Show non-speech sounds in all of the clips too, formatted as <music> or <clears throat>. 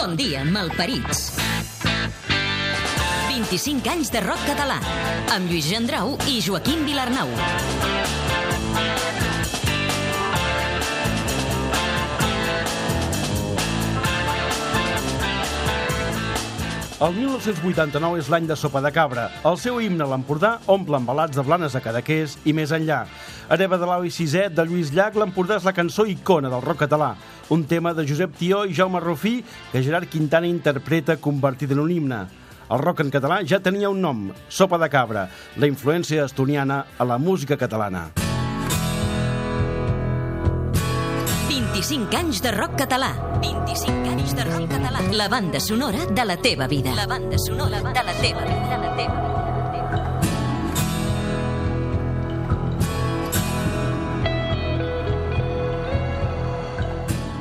Bon dia, malparits. 25 anys de rock català, amb Lluís Gendrau i Joaquim Vilarnau. El 1989 és l'any de Sopa de Cabra. El seu himne a l'Empordà omple embalats de Blanes a Cadaqués i més enllà. Hereva de l'Avi Sisè, de Lluís Llach, l'Empordà és la cançó icona del rock català. Un tema de Josep Tió i Jaume Rufí que Gerard Quintana interpreta convertit en un himne. El rock en català ja tenia un nom, Sopa de Cabra, la influència estoniana a la música catalana. 25 anys de rock català. 25 anys de rock català. La banda sonora de la teva vida. La banda sonora de la teva vida. De la teva vida.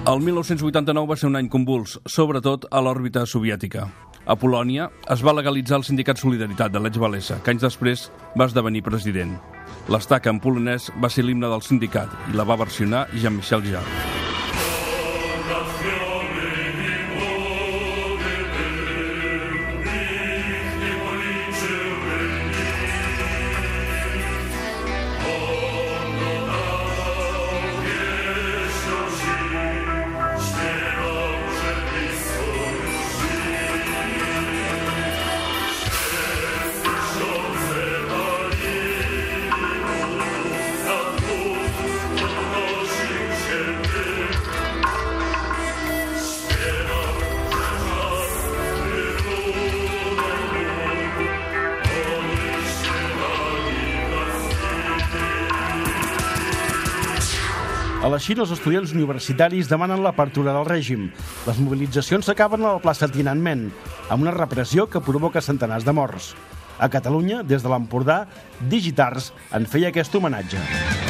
El 1989 va ser un any convuls, sobretot a l'òrbita soviètica. A Polònia es va legalitzar el sindicat Solidaritat de Lech Walesa, que anys després va esdevenir president. L'estaca en polonès va ser l'himne del sindicat i la va versionar Jean-Michel Jarre. A la Xina, els estudiants universitaris demanen l'apertura del règim. Les mobilitzacions s'acaben a la plaça Tiananmen, amb una repressió que provoca centenars de morts. A Catalunya, des de l'Empordà, Digitars en feia aquest homenatge.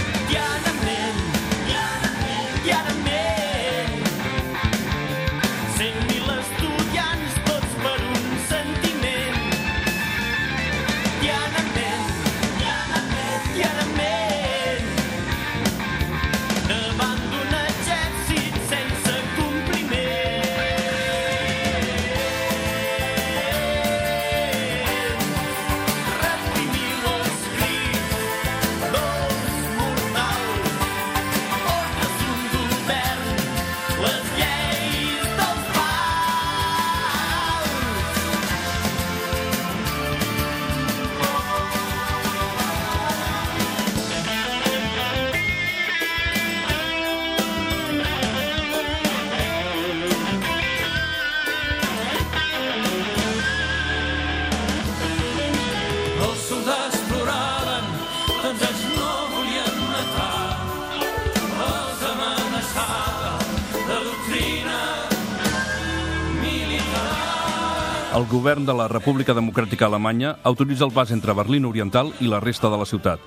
Govern de la República Democràtica Alemanya autoritza el pas entre Berlín Oriental i la resta de la ciutat.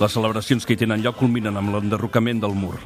Les celebracions que hi tenen lloc culminen amb l'enderrocament del mur.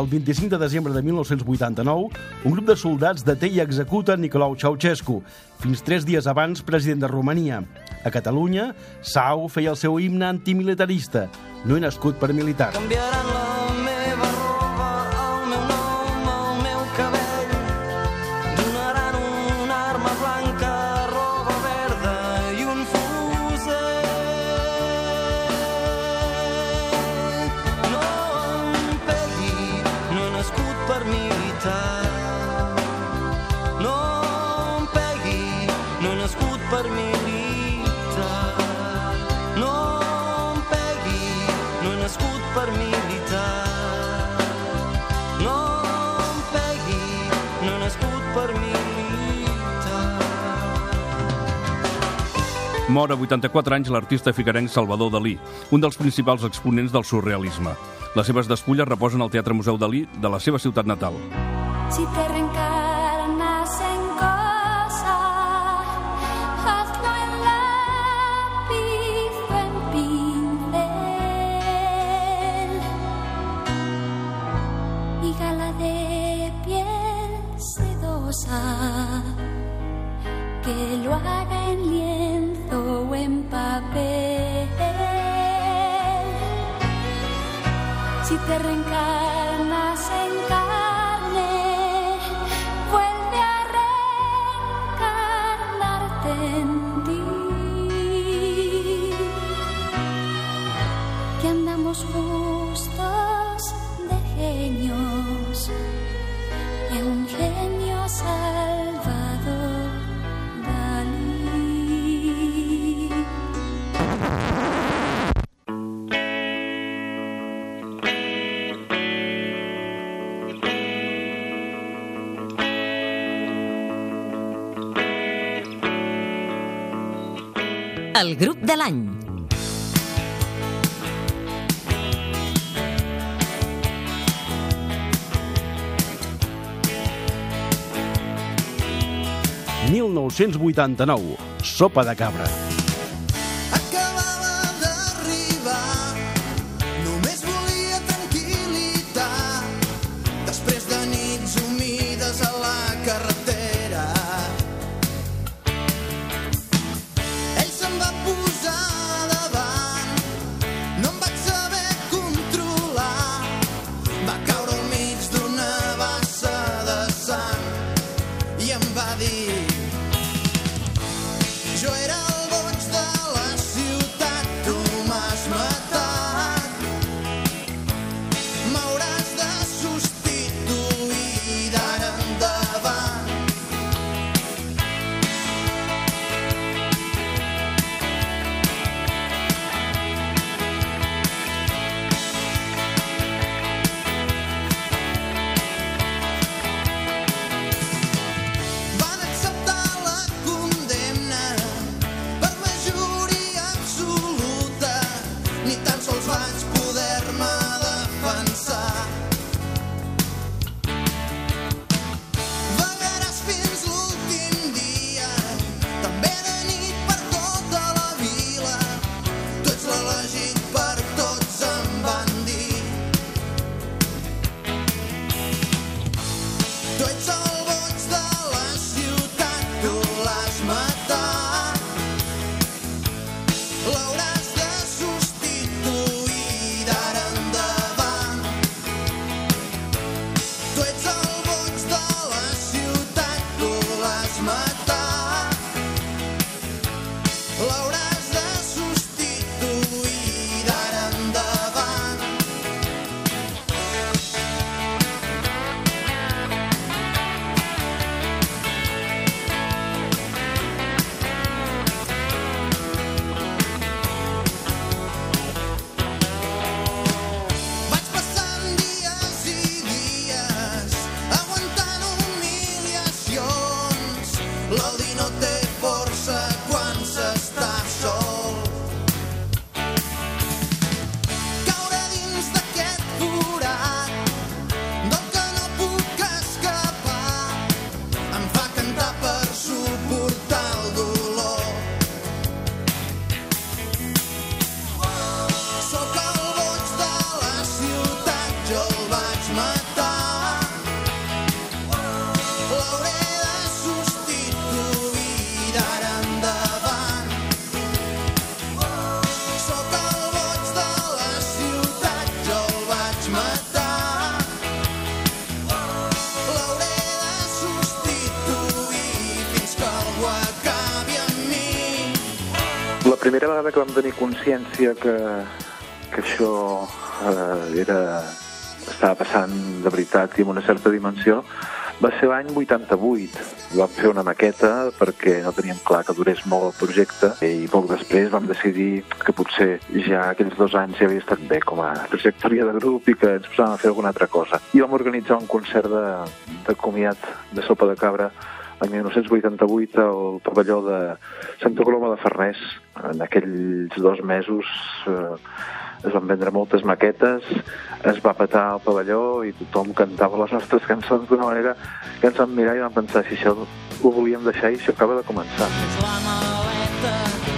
El 25 de desembre de 1989, un grup de soldats deté i executa Nicolau Ceausescu, fins tres dies abans president de Romania. A Catalunya, Sau feia el seu himne antimilitarista. No he nascut per militar. Canviaran la Mor a 84 anys l'artista figarenc Salvador Dalí, un dels principals exponents del surrealisme. Les seves despulles reposen al Teatre Museu Dalí de la seva ciutat natal. Si si te reencarnas en casa. El grup de l'any. ...1989, Sopa de Cabra. vegada que vam tenir consciència que, que això eh, era, estava passant de veritat i amb una certa dimensió, va ser l'any 88. Vam fer una maqueta perquè no teníem clar que durés molt el projecte i poc després vam decidir que potser ja aquells dos anys ja havia estat bé com a trajectòria de grup i que ens posàvem a fer alguna altra cosa. I vam organitzar un concert de, de comiat de sopa de cabra l'any 1988 al pavelló de Santa Coloma de Farners. En aquells dos mesos eh, es van vendre moltes maquetes, es va petar el pavelló i tothom cantava les nostres cançons d'una manera que ens vam mirar i vam pensar si això ho volíem deixar i això acaba de començar. Fes la maleta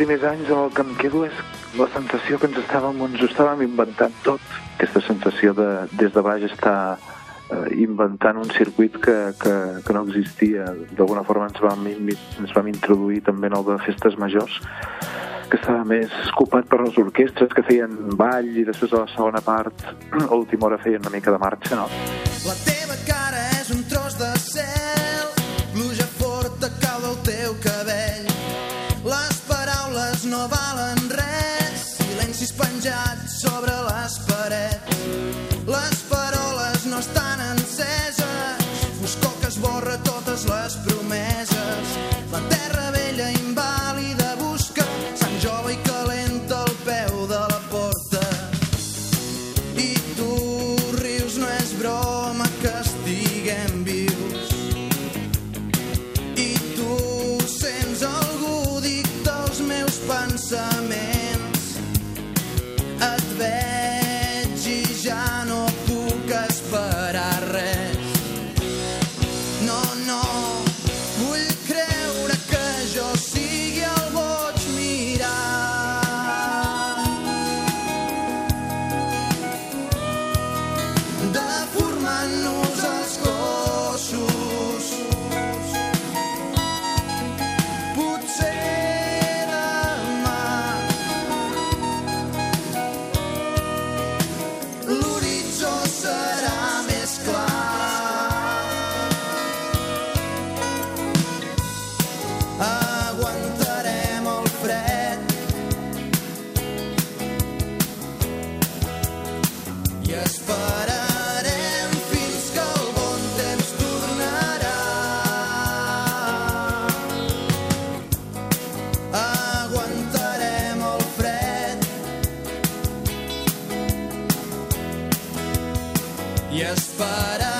primers anys el que em quedo és la sensació que ens estàvem, ens estàvem inventant tot. Aquesta sensació de des de baix estar eh, inventant un circuit que, que, que no existia. D'alguna forma ens vam, ens vam introduir també en el de festes majors que estava més escopat per les orquestres que feien ball i després a la segona part, <clears throat> a última hora feien una mica de marxa, no? La teva cara és un tros de cel, penjats sobre les parets. Les paroles no estan enceses, foscor que esborra totes les promeses. I esperarem fins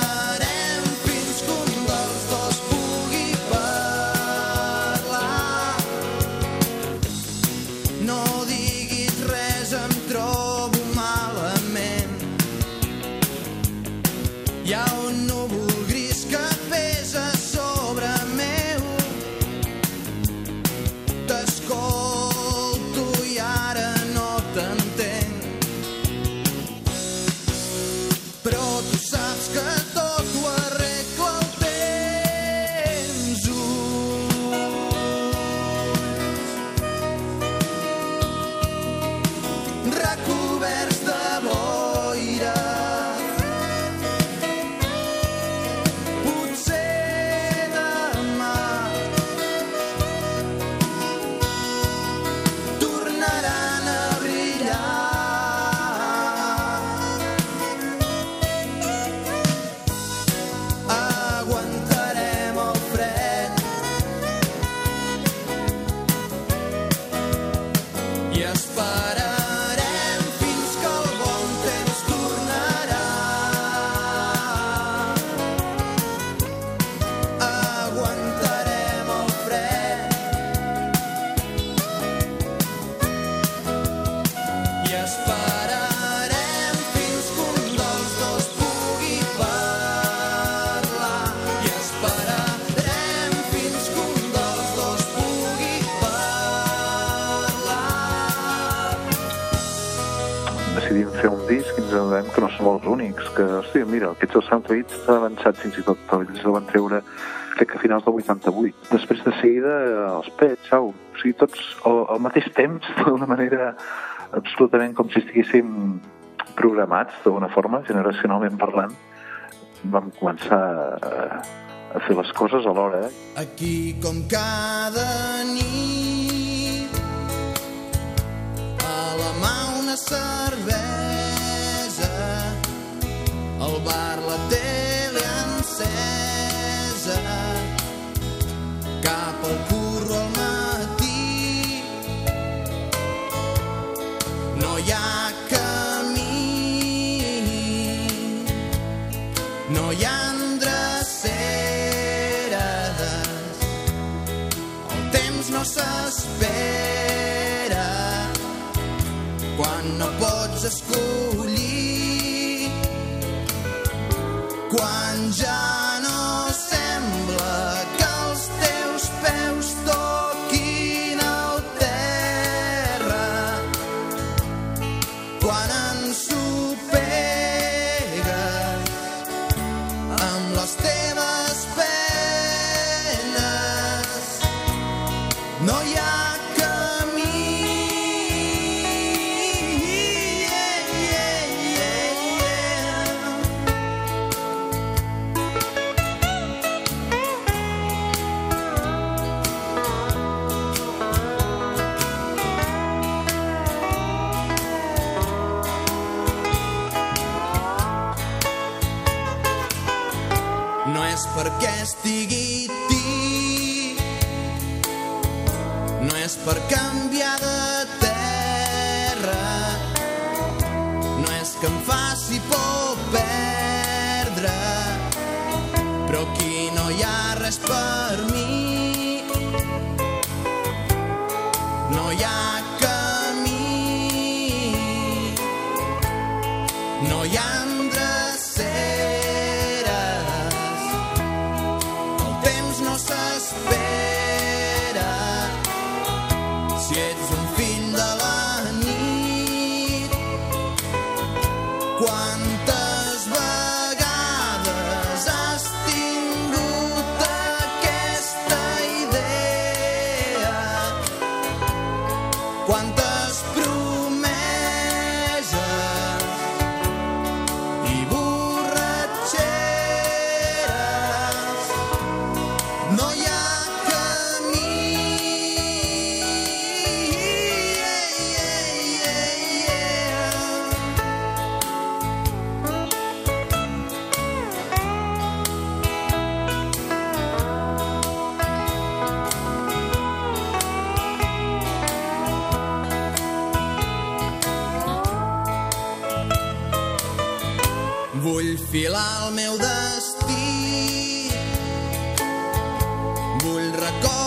aquests els Soundtraits s'ha avançat fins i tot, ells el van treure crec que a finals del 88. Després de seguida els Pets, au, o sigui, tots al, al mateix temps, <laughs> d'una manera absolutament com si estiguéssim programats d'alguna forma, generacionalment parlant, vam començar a, a fer les coses alhora. Eh? Aquí com cada nit a la mà una cervesa bar la tele encesa. Cap al curro al matí. No hi ha camí. No hi ha dreceres el temps no s'espera. Quan no pots escollir quan no hi ha Vull filar el meu destí. Vull recórrer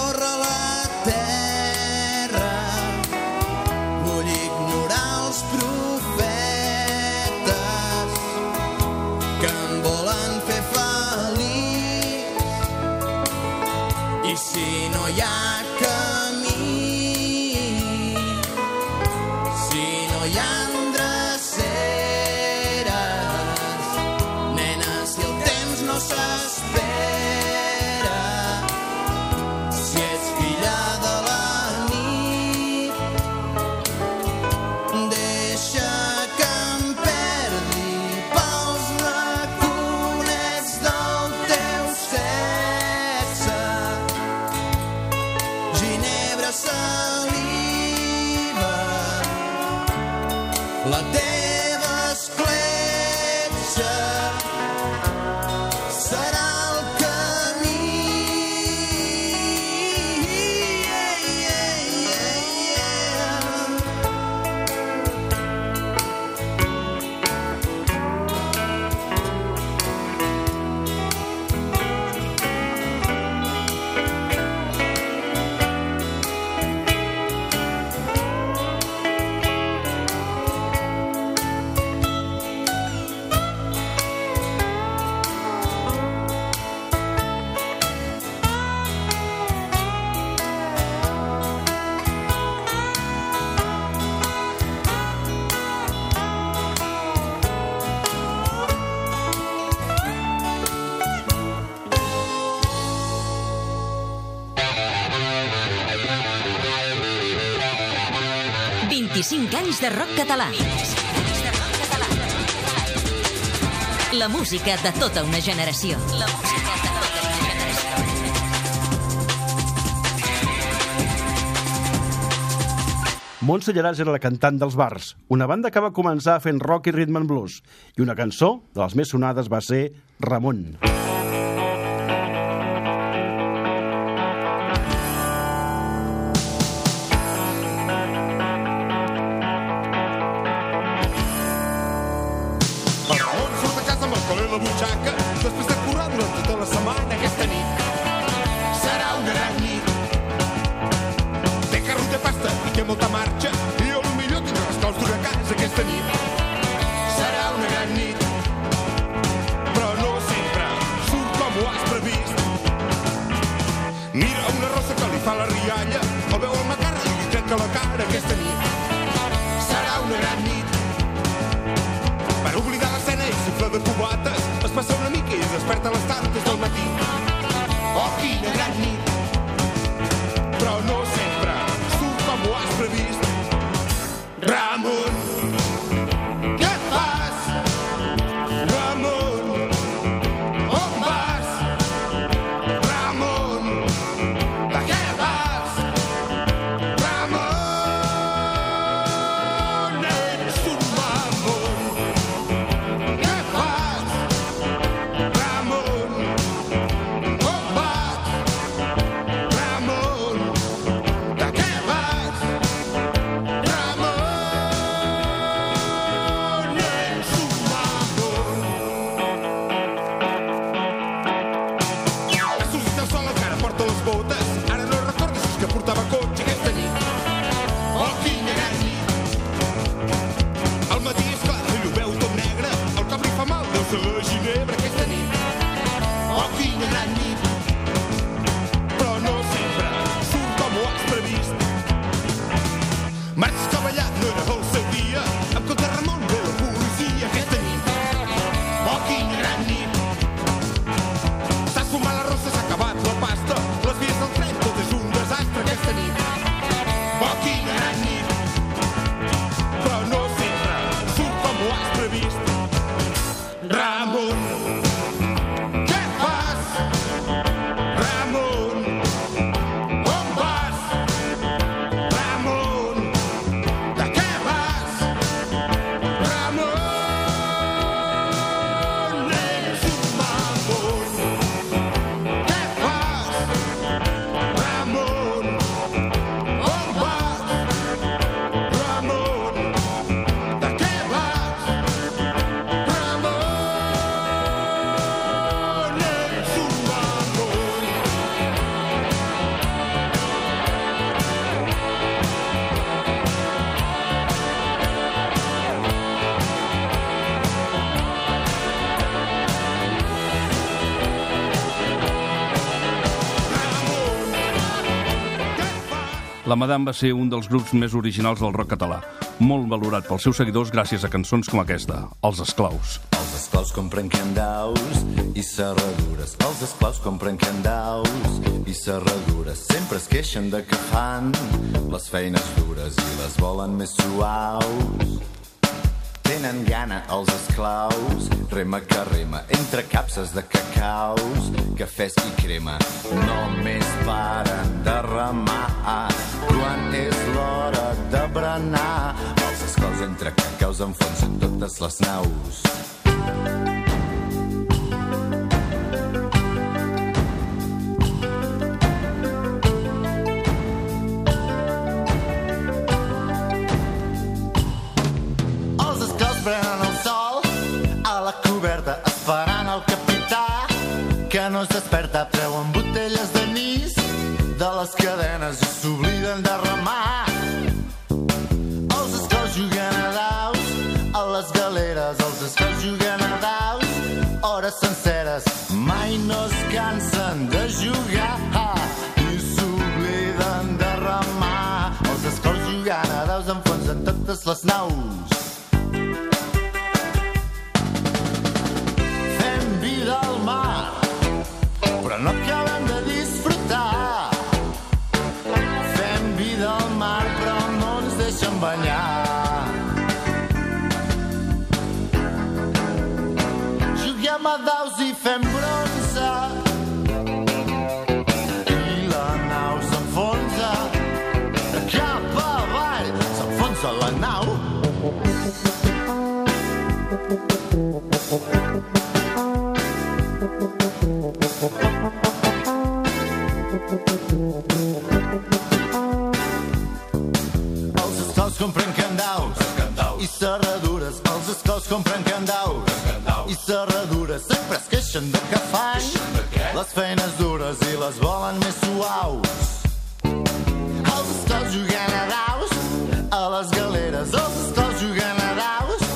de rock català. 25 anys de rock català. La música de tota una generació. La música de tota una generació. Montse Llaràs era la cantant dels Bars, una banda que va començar fent rock i rhythm and blues, i una cançó de les més sonades va ser Ramon. El La Madame va ser un dels grups més originals del rock català, molt valorat pels seus seguidors gràcies a cançons com aquesta, Els Esclaus. Els esclaus compren candaus i serradures. Els esclaus compren candaus i serradures. Sempre es queixen de que fan les feines dures i les volen més suaus. Tenen gana els esclaus, rema que rema, entre capses de cacaus, cafès i crema. Només paren de remar quan és l'hora de berenar. Els esclaus entre cacaus enfonsen totes les naus. Es desperta, treuen botelles d'anís de les cadenes i s'obliden de remar. Els esclaus juguen a daus a les galeres, els esclaus juguen a daus hores senceres, mai no es cansen de jugar i de a totes les naus. Juguem a daus i fem bronze. I la nau s'enfonsa. Cap avall s'enfonsa la nau. Els esclaus compren candaus i serradures. Els esclaus compren candaus i serradures. Sempre es queixen del que fan. Les feines dures i les volen més suaus. Els esclaus juguen a daus a les galeres. Els esclaus juguen a daus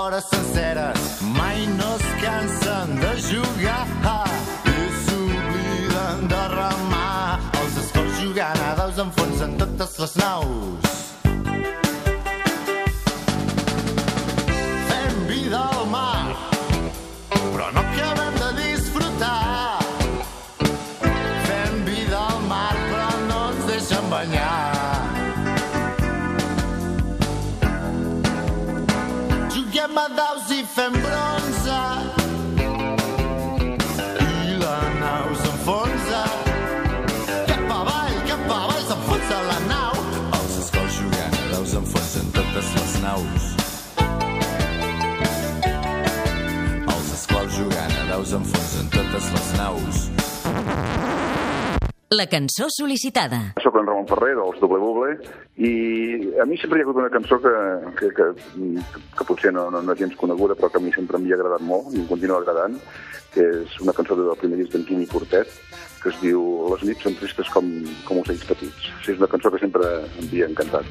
hores senceres. Mai no es cansen de jugar i s'obliden de remar. Els esclaus jugant a daus enfonsen totes les naus. Totes les naus. La cançó sol·licitada. Soc en Ramon Ferrer, dels Doble Buble, i a mi sempre hi ha hagut una cançó que, que, que, que potser no, no, no és gens coneguda, però que a mi sempre m'hi ha agradat molt i em continua agradant, que és una cançó del primer disc d'en Quimi Portet, que es diu Les nits són tristes com, com ocells petits. Sí, és una cançó que sempre em havia encantat.